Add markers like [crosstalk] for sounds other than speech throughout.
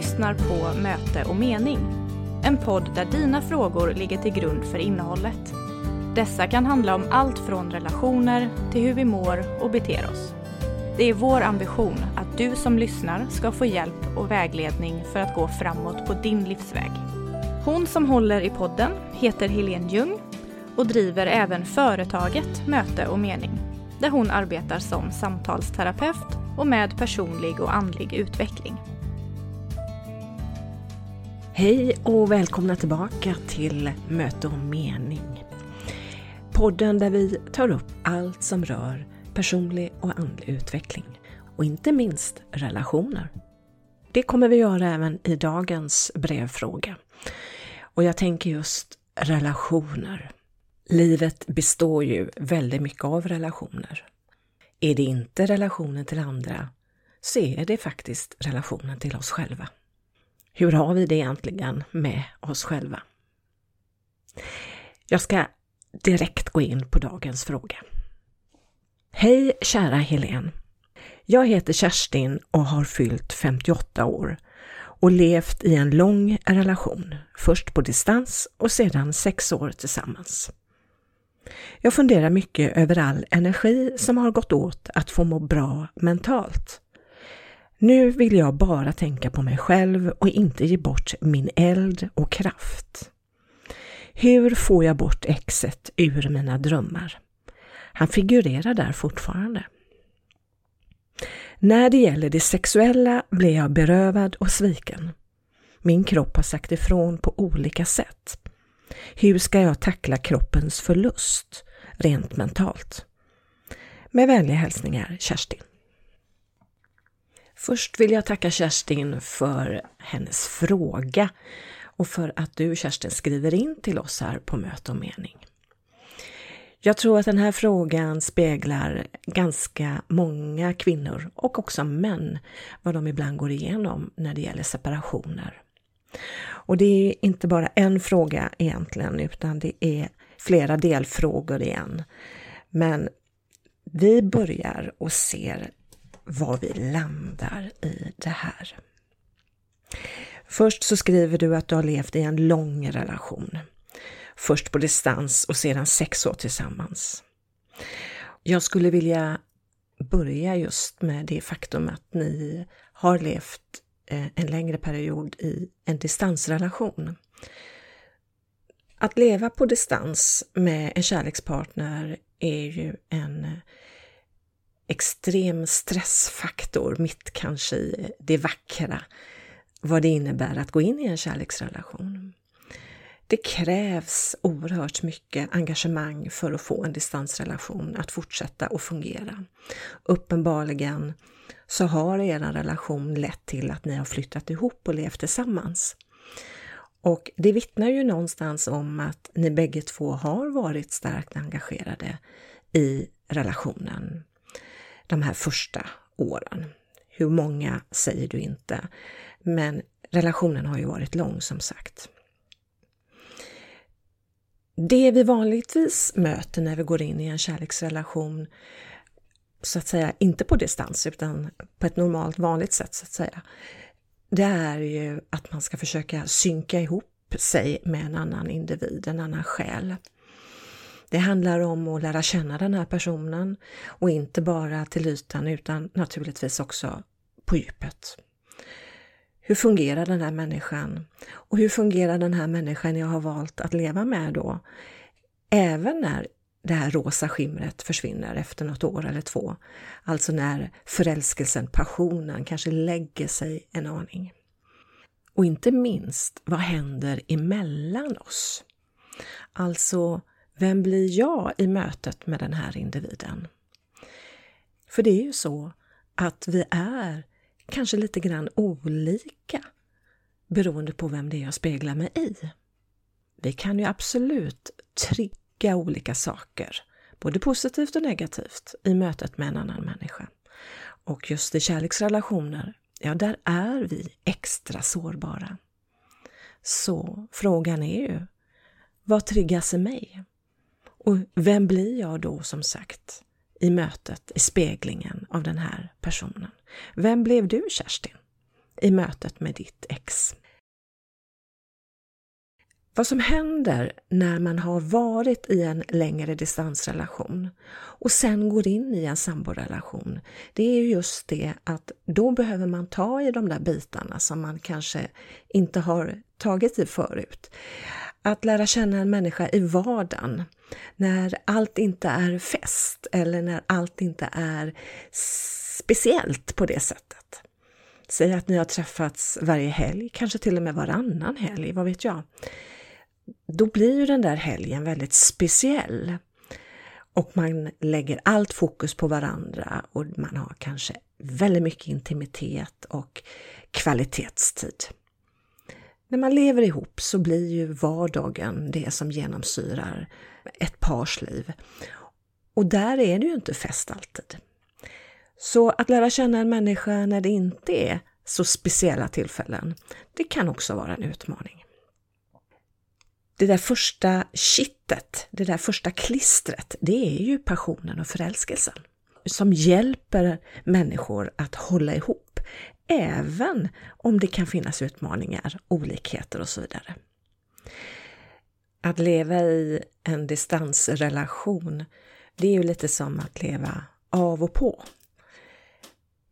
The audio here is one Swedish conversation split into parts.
lyssnar på Möte och mening. En podd där dina frågor ligger till grund för innehållet. Dessa kan handla om allt från relationer till hur vi mår och beter oss. Det är vår ambition att du som lyssnar ska få hjälp och vägledning för att gå framåt på din livsväg. Hon som håller i podden heter Helene Ljung och driver även företaget Möte och mening där hon arbetar som samtalsterapeut och med personlig och andlig utveckling. Hej och välkomna tillbaka till Möte och mening. Podden där vi tar upp allt som rör personlig och andlig utveckling och inte minst relationer. Det kommer vi göra även i dagens brevfråga. Och jag tänker just relationer. Livet består ju väldigt mycket av relationer. Är det inte relationen till andra så är det faktiskt relationen till oss själva. Hur har vi det egentligen med oss själva? Jag ska direkt gå in på dagens fråga. Hej kära Helen! Jag heter Kerstin och har fyllt 58 år och levt i en lång relation, först på distans och sedan sex år tillsammans. Jag funderar mycket över all energi som har gått åt att få må bra mentalt. Nu vill jag bara tänka på mig själv och inte ge bort min eld och kraft. Hur får jag bort exet ur mina drömmar? Han figurerar där fortfarande. När det gäller det sexuella blir jag berövad och sviken. Min kropp har sagt ifrån på olika sätt. Hur ska jag tackla kroppens förlust rent mentalt? Med vänliga hälsningar Kerstin. Först vill jag tacka Kerstin för hennes fråga och för att du Kerstin skriver in till oss här på Möte och mening. Jag tror att den här frågan speglar ganska många kvinnor och också män, vad de ibland går igenom när det gäller separationer. Och det är inte bara en fråga egentligen, utan det är flera delfrågor igen. Men vi börjar och ser var vi landar i det här. Först så skriver du att du har levt i en lång relation. Först på distans och sedan sex år tillsammans. Jag skulle vilja börja just med det faktum att ni har levt eh, en längre period i en distansrelation. Att leva på distans med en kärlekspartner är ju en eh, extrem stressfaktor mitt kanske i det vackra, vad det innebär att gå in i en kärleksrelation. Det krävs oerhört mycket engagemang för att få en distansrelation att fortsätta och fungera. Uppenbarligen så har er relation lett till att ni har flyttat ihop och levt tillsammans. Och det vittnar ju någonstans om att ni bägge två har varit starkt engagerade i relationen de här första åren. Hur många säger du inte, men relationen har ju varit lång som sagt. Det vi vanligtvis möter när vi går in i en kärleksrelation, så att säga inte på distans utan på ett normalt vanligt sätt så att säga, det är ju att man ska försöka synka ihop sig med en annan individ, en annan själ. Det handlar om att lära känna den här personen och inte bara till ytan utan naturligtvis också på djupet. Hur fungerar den här människan? Och hur fungerar den här människan jag har valt att leva med då? Även när det här rosa skimret försvinner efter något år eller två. Alltså när förälskelsen, passionen kanske lägger sig en aning. Och inte minst, vad händer emellan oss? Alltså, vem blir jag i mötet med den här individen? För det är ju så att vi är kanske lite grann olika beroende på vem det är jag speglar mig i. Vi kan ju absolut trigga olika saker, både positivt och negativt, i mötet med en annan människa. Och just i kärleksrelationer, ja, där är vi extra sårbara. Så frågan är ju, vad triggas i mig? Och vem blir jag då som sagt i mötet, i speglingen av den här personen? Vem blev du Kerstin? i mötet med ditt ex. Vad som händer när man har varit i en längre distansrelation och sen går in i en samborelation, det är just det att då behöver man ta i de där bitarna som man kanske inte har tagit i förut. Att lära känna en människa i vardagen, när allt inte är fest eller när allt inte är speciellt på det sättet. Säg att ni har träffats varje helg, kanske till och med varannan helg, vad vet jag då blir ju den där helgen väldigt speciell. Och man lägger allt fokus på varandra och man har kanske väldigt mycket intimitet och kvalitetstid. När man lever ihop så blir ju vardagen det som genomsyrar ett pars liv. Och där är det ju inte fest alltid. Så att lära känna en människa när det inte är så speciella tillfällen, det kan också vara en utmaning det där första kittet, det där första klistret, det är ju passionen och förälskelsen som hjälper människor att hålla ihop, även om det kan finnas utmaningar, olikheter och så vidare. Att leva i en distansrelation, det är ju lite som att leva av och på.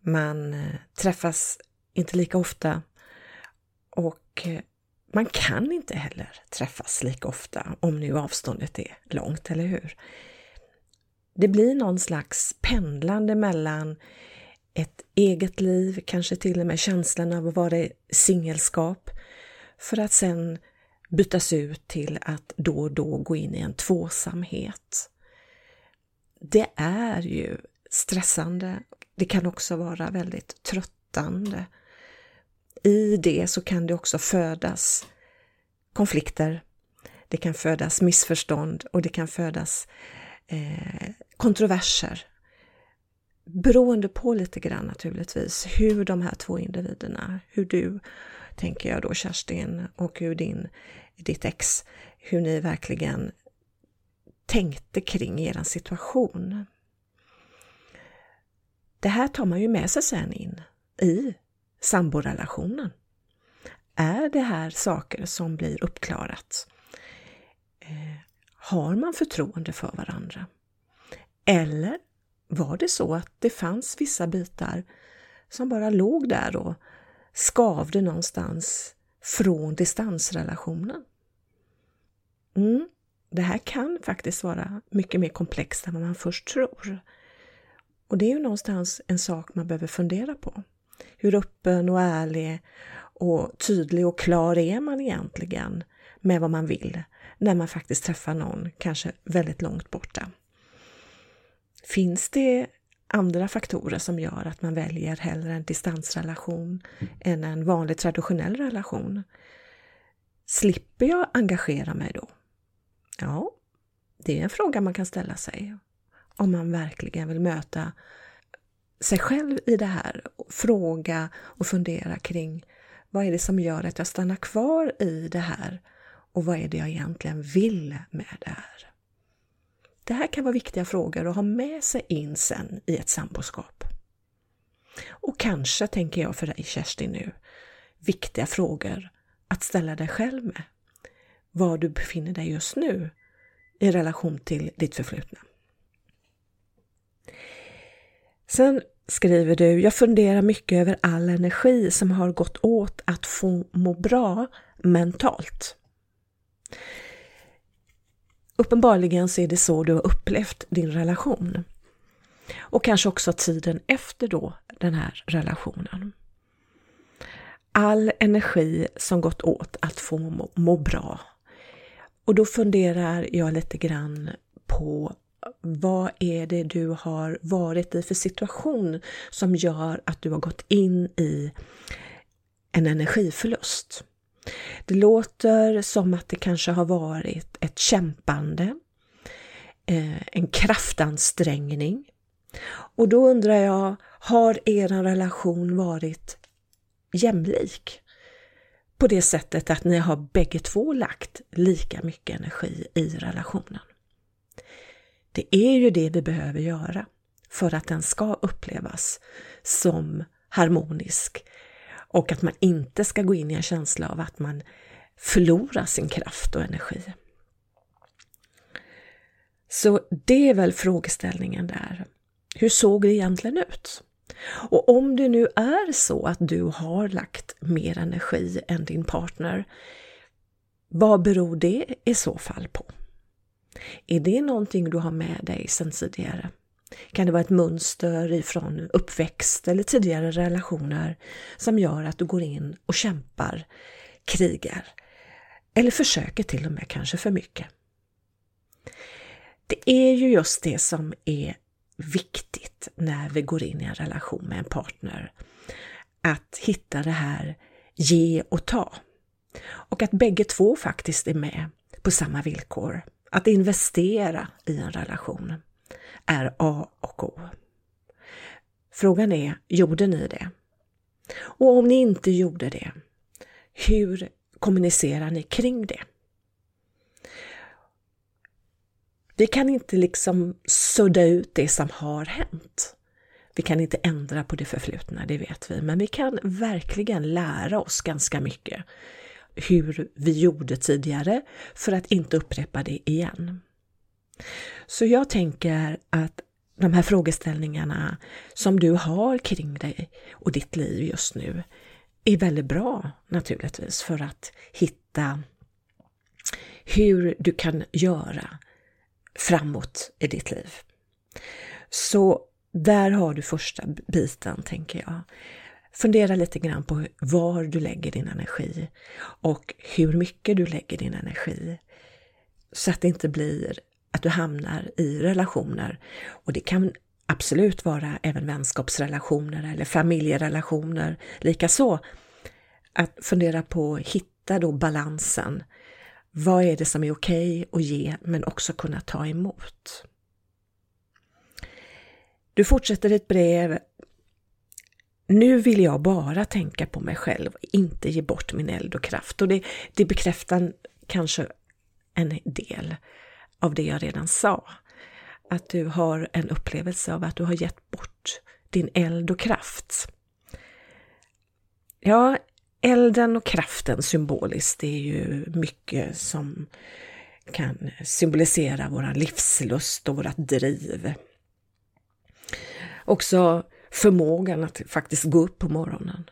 Man eh, träffas inte lika ofta och eh, man kan inte heller träffas lika ofta om nu avståndet är långt, eller hur? Det blir någon slags pendlande mellan ett eget liv, kanske till och med känslan av att vara i singelskap, för att sen bytas ut till att då och då gå in i en tvåsamhet. Det är ju stressande. Det kan också vara väldigt tröttande i det så kan det också födas konflikter, det kan födas missförstånd och det kan födas eh, kontroverser. Beroende på lite grann naturligtvis hur de här två individerna, hur du, tänker jag då Kerstin, och hur din, ditt ex, hur ni verkligen tänkte kring er situation. Det här tar man ju med sig sen in i samborelationen? Är det här saker som blir uppklarat? Eh, har man förtroende för varandra? Eller var det så att det fanns vissa bitar som bara låg där och skavde någonstans från distansrelationen? Mm, det här kan faktiskt vara mycket mer komplext än vad man först tror. Och det är ju någonstans en sak man behöver fundera på. Hur öppen och ärlig och tydlig och klar är man egentligen med vad man vill när man faktiskt träffar någon, kanske väldigt långt borta? Finns det andra faktorer som gör att man väljer hellre en distansrelation än en vanlig traditionell relation? Slipper jag engagera mig då? Ja, det är en fråga man kan ställa sig om man verkligen vill möta sig själv i det här, fråga och fundera kring vad är det som gör att jag stannar kvar i det här och vad är det jag egentligen vill med det här? Det här kan vara viktiga frågor att ha med sig in sen i ett samboskap. Och kanske, tänker jag för dig Kerstin nu, viktiga frågor att ställa dig själv med. Var du befinner dig just nu i relation till ditt förflutna. Sen skriver du, jag funderar mycket över all energi som har gått åt att få må bra mentalt. Uppenbarligen så är det så du har upplevt din relation. Och kanske också tiden efter då den här relationen. All energi som gått åt att få må, må bra. Och då funderar jag lite grann på vad är det du har varit i för situation som gör att du har gått in i en energiförlust? Det låter som att det kanske har varit ett kämpande, eh, en kraftansträngning. Och då undrar jag, har er relation varit jämlik? På det sättet att ni har bägge två lagt lika mycket energi i relationen. Det är ju det vi behöver göra för att den ska upplevas som harmonisk och att man inte ska gå in i en känsla av att man förlorar sin kraft och energi. Så det är väl frågeställningen där. Hur såg det egentligen ut? Och om det nu är så att du har lagt mer energi än din partner, vad beror det i så fall på? Är det någonting du har med dig sedan tidigare? Kan det vara ett mönster ifrån uppväxt eller tidigare relationer som gör att du går in och kämpar, krigar eller försöker till och med kanske för mycket? Det är ju just det som är viktigt när vi går in i en relation med en partner. Att hitta det här ge och ta. Och att bägge två faktiskt är med på samma villkor. Att investera i en relation är A och O. Frågan är, gjorde ni det? Och om ni inte gjorde det, hur kommunicerar ni kring det? Vi kan inte liksom sudda ut det som har hänt. Vi kan inte ändra på det förflutna, det vet vi, men vi kan verkligen lära oss ganska mycket hur vi gjorde tidigare för att inte upprepa det igen. Så jag tänker att de här frågeställningarna som du har kring dig och ditt liv just nu är väldigt bra naturligtvis för att hitta hur du kan göra framåt i ditt liv. Så där har du första biten, tänker jag. Fundera lite grann på var du lägger din energi och hur mycket du lägger din energi. Så att det inte blir att du hamnar i relationer. Och det kan absolut vara även vänskapsrelationer eller familjerelationer likaså. Att fundera på att hitta då balansen vad är det som är okej okay att ge men också kunna ta emot? Du fortsätter ett brev. Nu vill jag bara tänka på mig själv, inte ge bort min eld och kraft. Och det, det bekräftar kanske en del av det jag redan sa. Att du har en upplevelse av att du har gett bort din eld och kraft. Ja, elden och kraften symboliskt, det är ju mycket som kan symbolisera vår livslust och vårt driv. Också förmågan att faktiskt gå upp på morgonen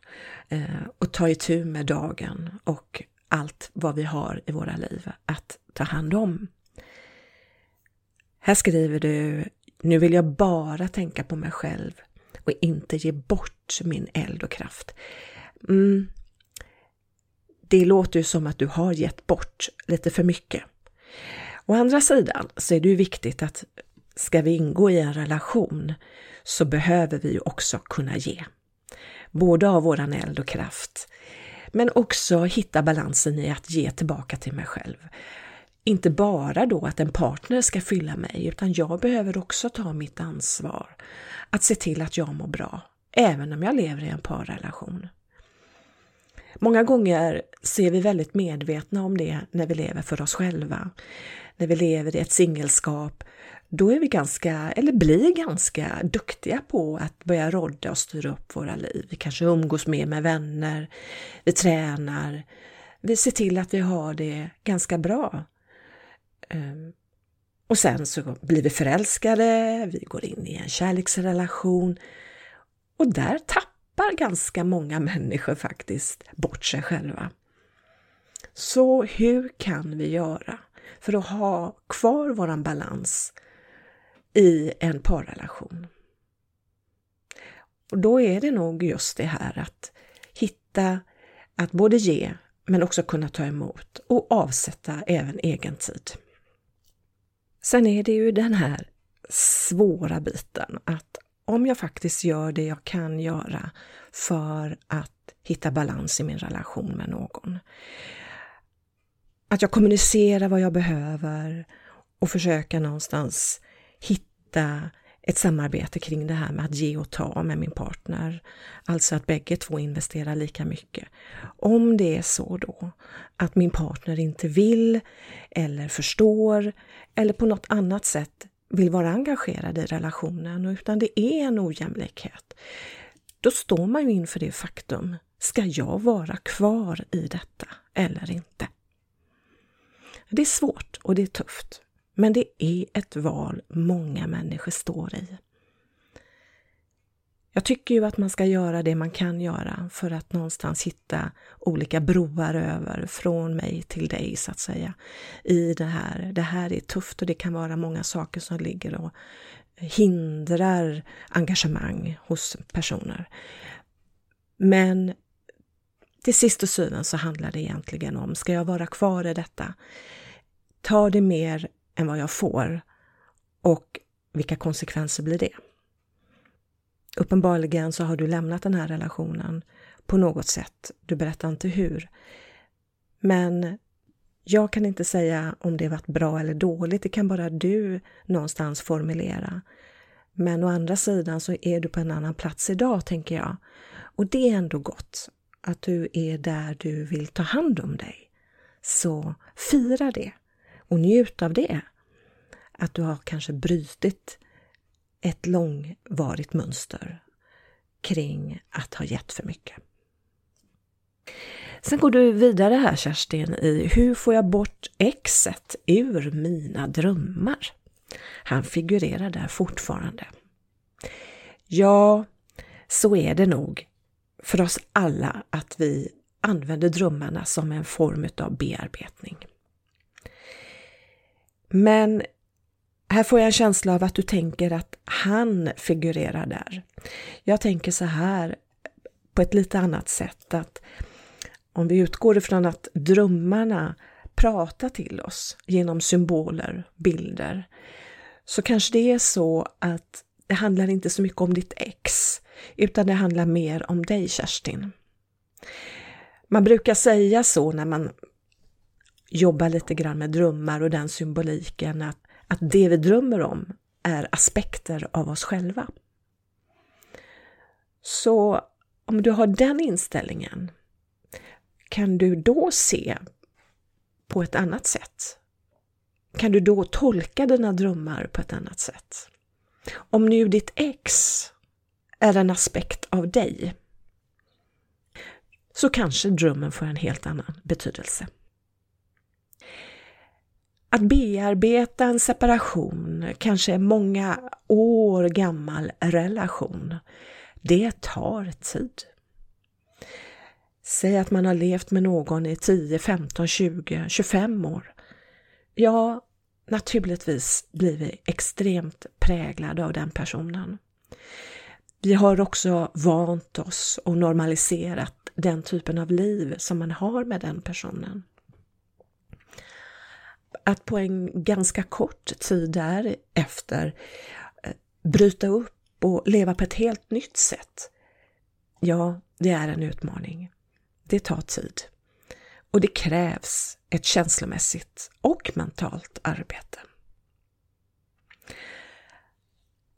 eh, och ta itu med dagen och allt vad vi har i våra liv att ta hand om. Här skriver du, nu vill jag bara tänka på mig själv och inte ge bort min eld och kraft. Mm, det låter ju som att du har gett bort lite för mycket. Å andra sidan så är det ju viktigt att ska vi ingå i en relation så behöver vi ju också kunna ge. Både av våran eld och kraft, men också hitta balansen i att ge tillbaka till mig själv. Inte bara då att en partner ska fylla mig, utan jag behöver också ta mitt ansvar. Att se till att jag mår bra, även om jag lever i en parrelation. Många gånger ser vi väldigt medvetna om det när vi lever för oss själva. När vi lever i ett singelskap, då är vi ganska, eller blir ganska duktiga på att börja rodda och styra upp våra liv. Vi kanske umgås mer med vänner, vi tränar, vi ser till att vi har det ganska bra. Ehm, och sen så blir vi förälskade, vi går in i en kärleksrelation och där tappar ganska många människor faktiskt bort sig själva. Så hur kan vi göra för att ha kvar våran balans i en parrelation? Och då är det nog just det här att hitta att både ge men också kunna ta emot och avsätta även egen tid. Sen är det ju den här svåra biten att om jag faktiskt gör det jag kan göra för att hitta balans i min relation med någon. Att jag kommunicerar vad jag behöver och försöker någonstans hitta ett samarbete kring det här med att ge och ta med min partner. Alltså att bägge två investerar lika mycket. Om det är så då att min partner inte vill eller förstår eller på något annat sätt vill vara engagerad i relationen utan det är en ojämlikhet. Då står man ju inför det faktum Ska jag vara kvar i detta eller inte? Det är svårt och det är tufft, men det är ett val många människor står i. Jag tycker ju att man ska göra det man kan göra för att någonstans hitta olika broar över från mig till dig så att säga i det här. Det här är tufft och det kan vara många saker som ligger och hindrar engagemang hos personer. Men till sist och syvende så handlar det egentligen om, ska jag vara kvar i detta? Ta det mer än vad jag får och vilka konsekvenser blir det? Uppenbarligen så har du lämnat den här relationen på något sätt. Du berättar inte hur. Men jag kan inte säga om det varit bra eller dåligt, det kan bara du någonstans formulera. Men å andra sidan så är du på en annan plats idag, tänker jag. Och det är ändå gott att du är där du vill ta hand om dig. Så fira det och njut av det. Att du har kanske brutit ett långvarigt mönster kring att ha gett för mycket. Sen går du vidare här Kerstin i hur får jag bort exet ur mina drömmar? Han figurerar där fortfarande. Ja, så är det nog för oss alla att vi använder drömmarna som en form av bearbetning. Men här får jag en känsla av att du tänker att han figurerar där. Jag tänker så här på ett lite annat sätt att om vi utgår ifrån att drömmarna pratar till oss genom symboler, bilder, så kanske det är så att det handlar inte så mycket om ditt ex, utan det handlar mer om dig Kerstin. Man brukar säga så när man jobba lite grann med drömmar och den symboliken att att det vi drömmer om är aspekter av oss själva. Så om du har den inställningen, kan du då se på ett annat sätt? Kan du då tolka dina drömmar på ett annat sätt? Om nu ditt ex är en aspekt av dig, så kanske drömmen får en helt annan betydelse. Att bearbeta en separation, kanske en många år gammal relation, det tar tid. Säg att man har levt med någon i 10, 15, 20, 25 år. Ja, naturligtvis blir vi extremt präglade av den personen. Vi har också vant oss och normaliserat den typen av liv som man har med den personen att på en ganska kort tid därefter eh, bryta upp och leva på ett helt nytt sätt. Ja, det är en utmaning. Det tar tid. Och det krävs ett känslomässigt och mentalt arbete.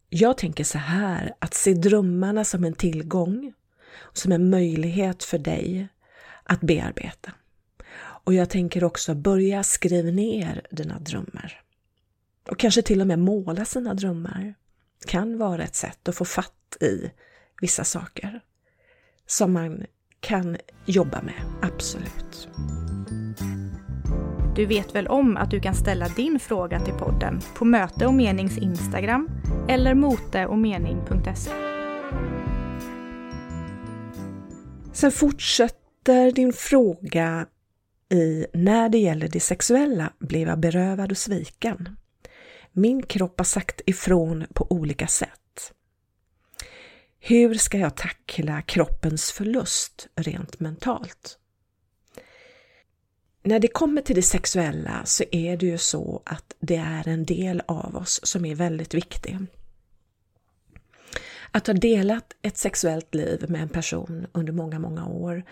Jag tänker så här, att se drömmarna som en tillgång, som en möjlighet för dig att bearbeta. Och jag tänker också börja skriva ner dina drömmar. Och kanske till och med måla sina drömmar. Kan vara ett sätt att få fatt i vissa saker som man kan jobba med, absolut. Du vet väl om att du kan ställa din fråga till podden på Möte och Menings Instagram eller moteochmening.se. Sen fortsätter din fråga i När det gäller det sexuella blev jag berövad och sviken. Min kropp har sagt ifrån på olika sätt. Hur ska jag tackla kroppens förlust rent mentalt? När det kommer till det sexuella så är det ju så att det är en del av oss som är väldigt viktig. Att ha delat ett sexuellt liv med en person under många, många år,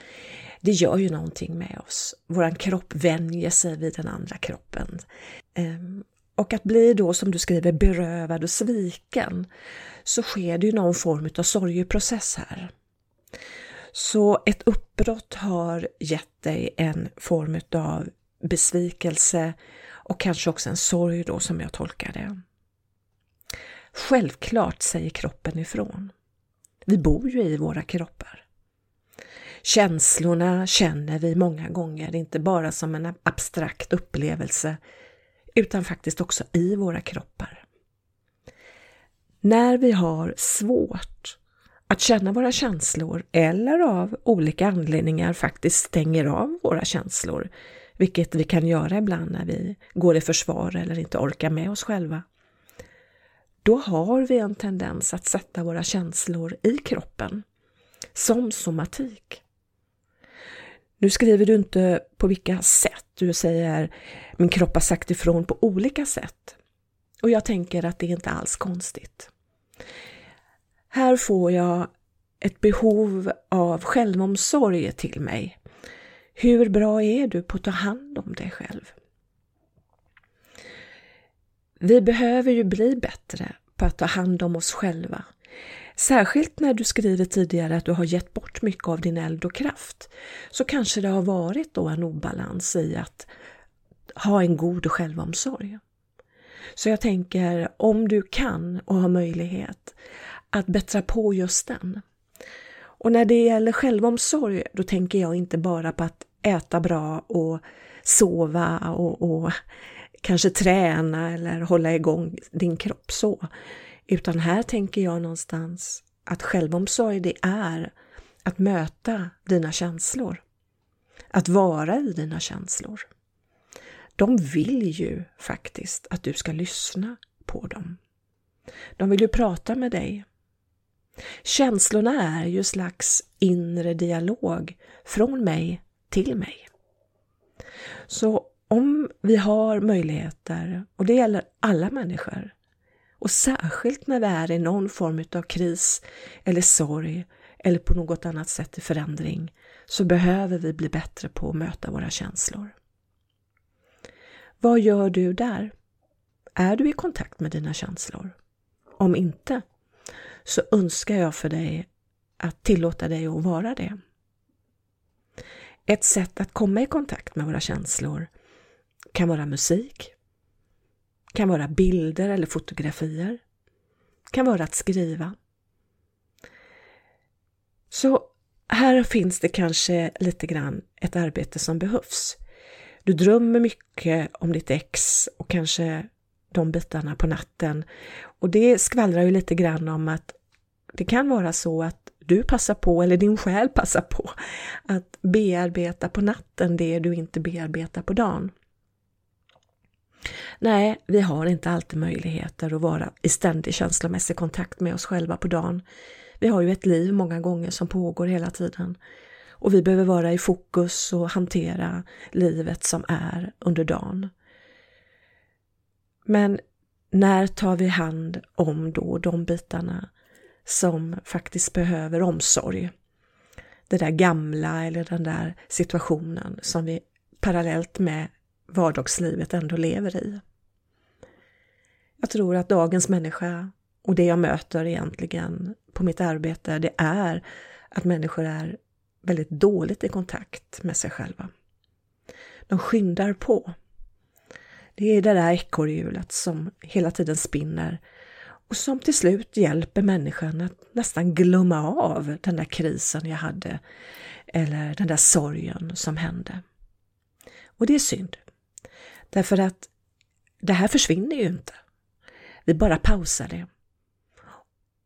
det gör ju någonting med oss. Vår kropp vänjer sig vid den andra kroppen. Ehm, och att bli då, som du skriver, berövad och sviken, så sker det ju någon form av sorgeprocess här. Så ett uppbrott har gett dig en form av besvikelse och kanske också en sorg då som jag tolkar det. Självklart säger kroppen ifrån. Vi bor ju i våra kroppar. Känslorna känner vi många gånger inte bara som en abstrakt upplevelse utan faktiskt också i våra kroppar. När vi har svårt att känna våra känslor eller av olika anledningar faktiskt stänger av våra känslor, vilket vi kan göra ibland när vi går i försvar eller inte orkar med oss själva, då har vi en tendens att sätta våra känslor i kroppen, som somatik. Nu skriver du inte på vilka sätt, du säger min kropp har sagt ifrån på olika sätt. Och jag tänker att det är inte alls konstigt. Här får jag ett behov av självomsorg till mig. Hur bra är du på att ta hand om dig själv? Vi behöver ju bli bättre på att ta hand om oss själva. Särskilt när du skriver tidigare att du har gett bort mycket av din eld och kraft, så kanske det har varit då en obalans i att ha en god självomsorg. Så jag tänker, om du kan och har möjlighet, att bättra på just den. Och när det gäller självomsorg, då tänker jag inte bara på att äta bra och sova och, och kanske träna eller hålla igång din kropp så. Utan här tänker jag någonstans att självomsorg det är att möta dina känslor. Att vara i dina känslor. De vill ju faktiskt att du ska lyssna på dem. De vill ju prata med dig. Känslorna är ju slags inre dialog från mig till mig. Så om vi har möjligheter, och det gäller alla människor, och särskilt när vi är i någon form av kris eller sorg eller på något annat sätt i förändring, så behöver vi bli bättre på att möta våra känslor. Vad gör du där? Är du i kontakt med dina känslor? Om inte, så önskar jag för dig att tillåta dig att vara det. Ett sätt att komma i kontakt med våra känslor kan vara musik, kan vara bilder eller fotografier, kan vara att skriva. Så här finns det kanske lite grann ett arbete som behövs. Du drömmer mycket om ditt ex och kanske de bitarna på natten. Och det skvallrar ju lite grann om att det kan vara så att du passar på, eller din själ passar på, att bearbeta på natten det du inte bearbetar på dagen. Nej, vi har inte alltid möjligheter att vara i ständig känslomässig kontakt med oss själva på dagen. Vi har ju ett liv många gånger som pågår hela tiden och vi behöver vara i fokus och hantera livet som är under dagen. Men när tar vi hand om då de bitarna som faktiskt behöver omsorg? Det där gamla eller den där situationen som vi parallellt med vardagslivet ändå lever i. Jag tror att dagens människa och det jag möter egentligen på mitt arbete, det är att människor är väldigt dåligt i kontakt med sig själva. De skyndar på. Det är det där ekorrhjulet som hela tiden spinner och som till slut hjälper människan att nästan glömma av den där krisen jag hade eller den där sorgen som hände. Och det är synd. Därför att det här försvinner ju inte. Vi bara pausar det.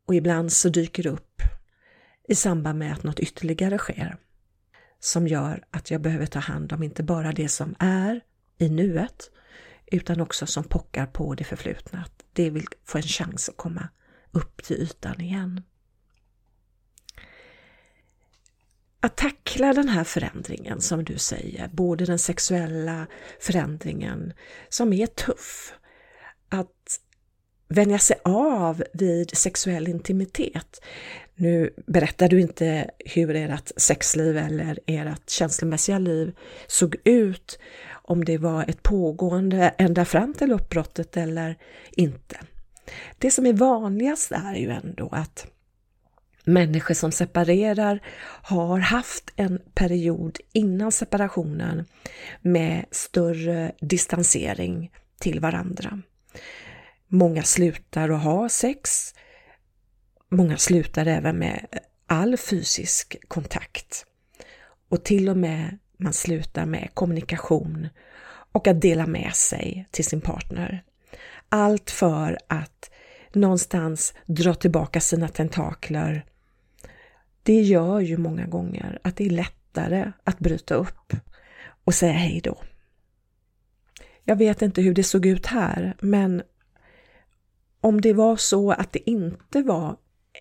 Och ibland så dyker det upp i samband med att något ytterligare sker som gör att jag behöver ta hand om inte bara det som är i nuet utan också som pockar på det förflutna. Att det vill få en chans att komma upp till ytan igen. Att tackla den här förändringen som du säger, både den sexuella förändringen som är tuff, att vänja sig av vid sexuell intimitet. Nu berättar du inte hur ert sexliv eller ert känslomässiga liv såg ut, om det var ett pågående ända fram till uppbrottet eller inte. Det som är vanligast är ju ändå att människor som separerar har haft en period innan separationen med större distansering till varandra. Många slutar att ha sex. Många slutar även med all fysisk kontakt. och till och med man slutar med kommunikation och att dela med sig till sin partner. Allt för att någonstans dra tillbaka sina tentakler. Det gör ju många gånger att det är lättare att bryta upp och säga hej då. Jag vet inte hur det såg ut här, men om det var så att det inte var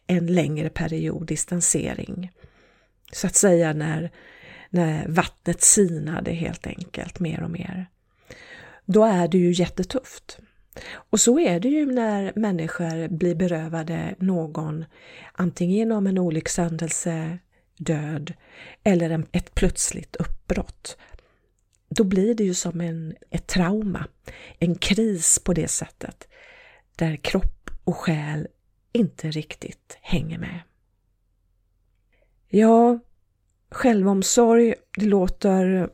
en längre period distansering, så att säga när, när vattnet sinade helt enkelt mer och mer, då är det ju jättetufft. Och så är det ju när människor blir berövade någon, antingen genom en olyckshändelse, död eller en, ett plötsligt uppbrott. Då blir det ju som en, ett trauma, en kris på det sättet, där kropp och själ inte riktigt hänger med. Ja, självomsorg, det låter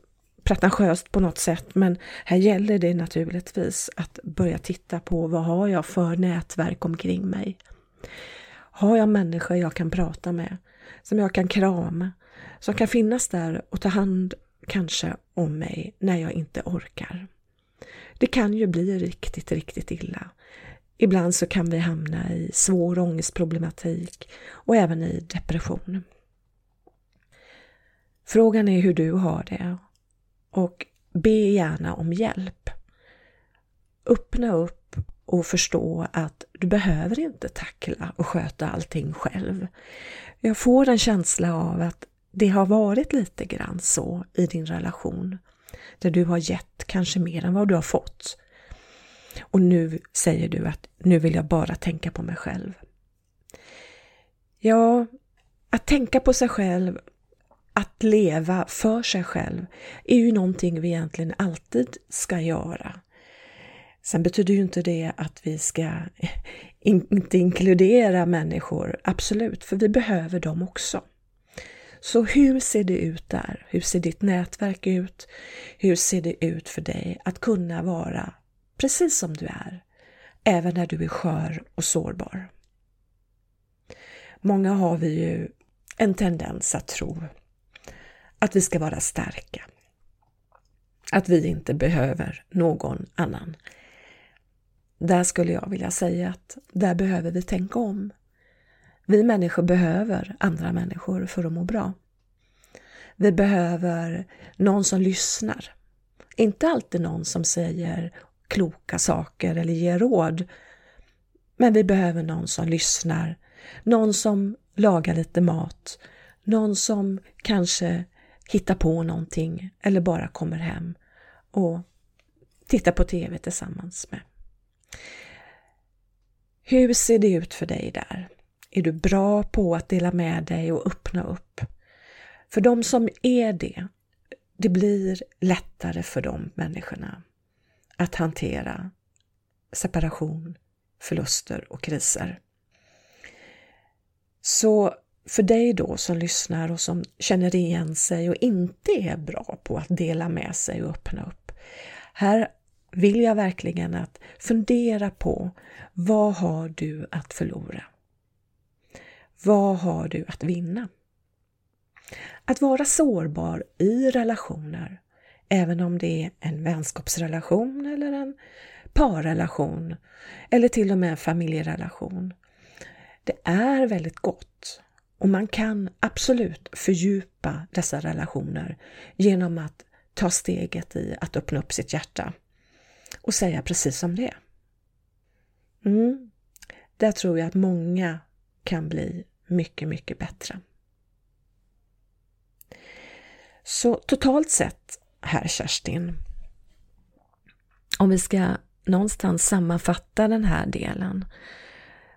pretentiöst på något sätt men här gäller det naturligtvis att börja titta på vad har jag för nätverk omkring mig? Har jag människor jag kan prata med, som jag kan krama, som kan finnas där och ta hand kanske om mig när jag inte orkar? Det kan ju bli riktigt, riktigt illa. Ibland så kan vi hamna i svår ångestproblematik och även i depression. Frågan är hur du har det och be gärna om hjälp. Öppna upp och förstå att du behöver inte tackla och sköta allting själv. Jag får en känsla av att det har varit lite grann så i din relation, där du har gett kanske mer än vad du har fått. Och nu säger du att nu vill jag bara tänka på mig själv. Ja, att tänka på sig själv att leva för sig själv är ju någonting vi egentligen alltid ska göra. Sen betyder ju inte det att vi ska [laughs] in, inte inkludera människor, absolut, för vi behöver dem också. Så hur ser det ut där? Hur ser ditt nätverk ut? Hur ser det ut för dig att kunna vara precis som du är, även när du är skör och sårbar? Många har vi ju en tendens att tro att vi ska vara starka. Att vi inte behöver någon annan. Där skulle jag vilja säga att där behöver vi tänka om. Vi människor behöver andra människor för att må bra. Vi behöver någon som lyssnar. Inte alltid någon som säger kloka saker eller ger råd. Men vi behöver någon som lyssnar, någon som lagar lite mat, någon som kanske hitta på någonting eller bara kommer hem och tittar på TV tillsammans med. Hur ser det ut för dig där? Är du bra på att dela med dig och öppna upp? För de som är det, det blir lättare för de människorna att hantera separation, förluster och kriser. Så för dig då som lyssnar och som känner igen sig och inte är bra på att dela med sig och öppna upp. Här vill jag verkligen att fundera på vad har du att förlora? Vad har du att vinna? Att vara sårbar i relationer, även om det är en vänskapsrelation eller en parrelation eller till och med en familjerelation. Det är väldigt gott och man kan absolut fördjupa dessa relationer genom att ta steget i att öppna upp sitt hjärta och säga precis som det. Mm. Där tror jag att många kan bli mycket, mycket bättre. Så totalt sett här Kerstin, om vi ska någonstans sammanfatta den här delen,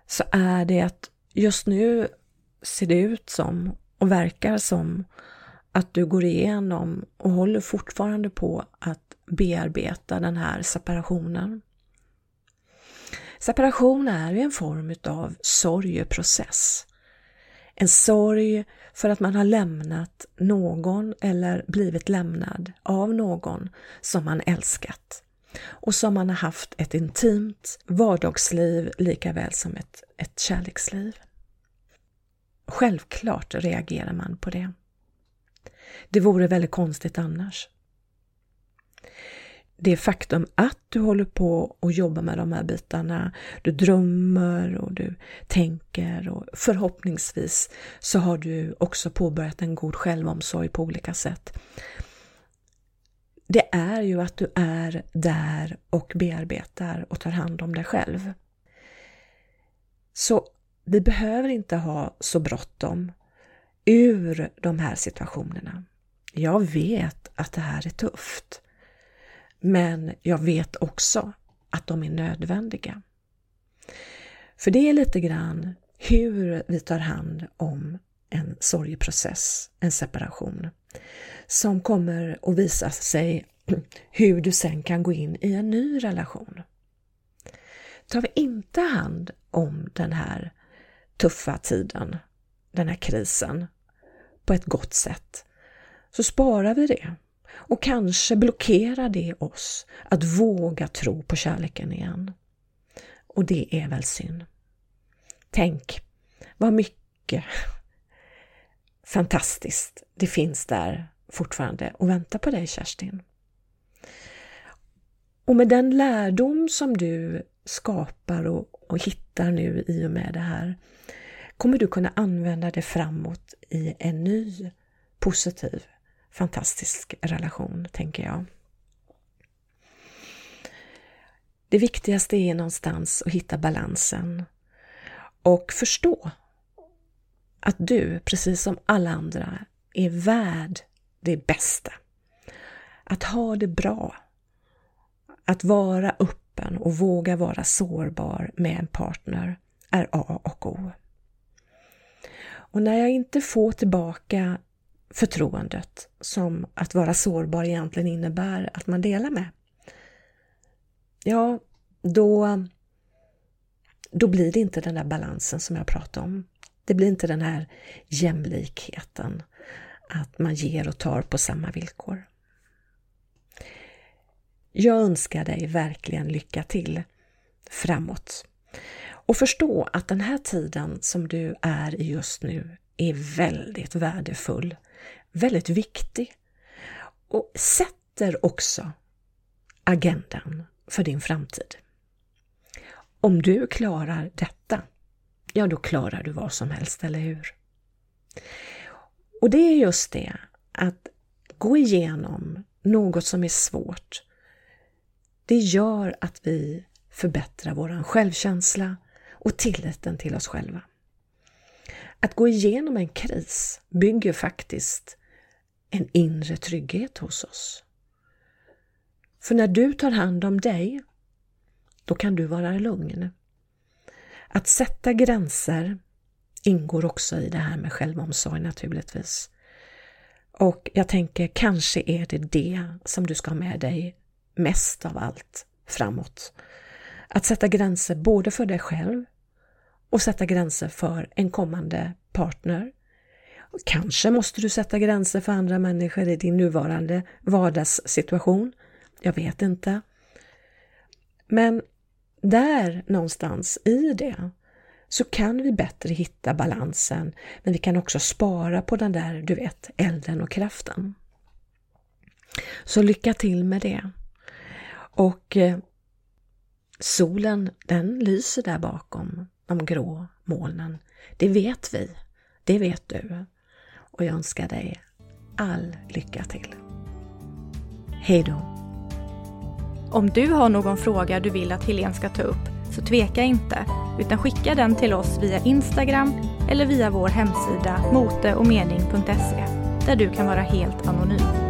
så är det att just nu ser det ut som och verkar som att du går igenom och håller fortfarande på att bearbeta den här separationen. Separation är ju en form av sorgeprocess. En sorg för att man har lämnat någon eller blivit lämnad av någon som man älskat och som man har haft ett intimt vardagsliv lika väl som ett, ett kärleksliv. Självklart reagerar man på det. Det vore väldigt konstigt annars. Det faktum att du håller på och jobbar med de här bitarna, du drömmer och du tänker och förhoppningsvis så har du också påbörjat en god självomsorg på olika sätt. Det är ju att du är där och bearbetar och tar hand om dig själv. Så vi behöver inte ha så bråttom ur de här situationerna. Jag vet att det här är tufft, men jag vet också att de är nödvändiga. För det är lite grann hur vi tar hand om en sorgeprocess, en separation, som kommer att visa sig [clears throat] hur du sen kan gå in i en ny relation. Tar vi inte hand om den här tuffa tiden, den här krisen, på ett gott sätt, så sparar vi det. Och kanske blockerar det oss att våga tro på kärleken igen. Och det är väl synd. Tänk vad mycket [laughs] fantastiskt det finns där fortfarande och väntar på dig Kerstin. Och med den lärdom som du skapar och, och hittar nu i och med det här kommer du kunna använda det framåt i en ny positiv, fantastisk relation, tänker jag. Det viktigaste är någonstans att hitta balansen och förstå att du, precis som alla andra, är värd det bästa. Att ha det bra. Att vara öppen och våga vara sårbar med en partner är A och O. Och när jag inte får tillbaka förtroendet som att vara sårbar egentligen innebär att man delar med, ja, då, då blir det inte den där balansen som jag pratade om. Det blir inte den här jämlikheten, att man ger och tar på samma villkor. Jag önskar dig verkligen lycka till framåt. Och förstå att den här tiden som du är i just nu är väldigt värdefull, väldigt viktig och sätter också agendan för din framtid. Om du klarar detta, ja då klarar du vad som helst, eller hur? Och det är just det, att gå igenom något som är svårt, det gör att vi förbättrar vår självkänsla, och tilliten till oss själva. Att gå igenom en kris bygger faktiskt en inre trygghet hos oss. För när du tar hand om dig, då kan du vara lugn. Att sätta gränser ingår också i det här med självomsorg naturligtvis. Och jag tänker kanske är det det som du ska ha med dig mest av allt framåt. Att sätta gränser både för dig själv och sätta gränser för en kommande partner. Kanske måste du sätta gränser för andra människor i din nuvarande vardagssituation. Jag vet inte. Men där någonstans i det så kan vi bättre hitta balansen, men vi kan också spara på den där, du vet, elden och kraften. Så lycka till med det. Och eh, solen, den lyser där bakom de grå molnen. Det vet vi, det vet du. Och jag önskar dig all lycka till. Hej då! Om du har någon fråga du vill att Helene ska ta upp så tveka inte utan skicka den till oss via Instagram eller via vår hemsida moteochmening.se där du kan vara helt anonym.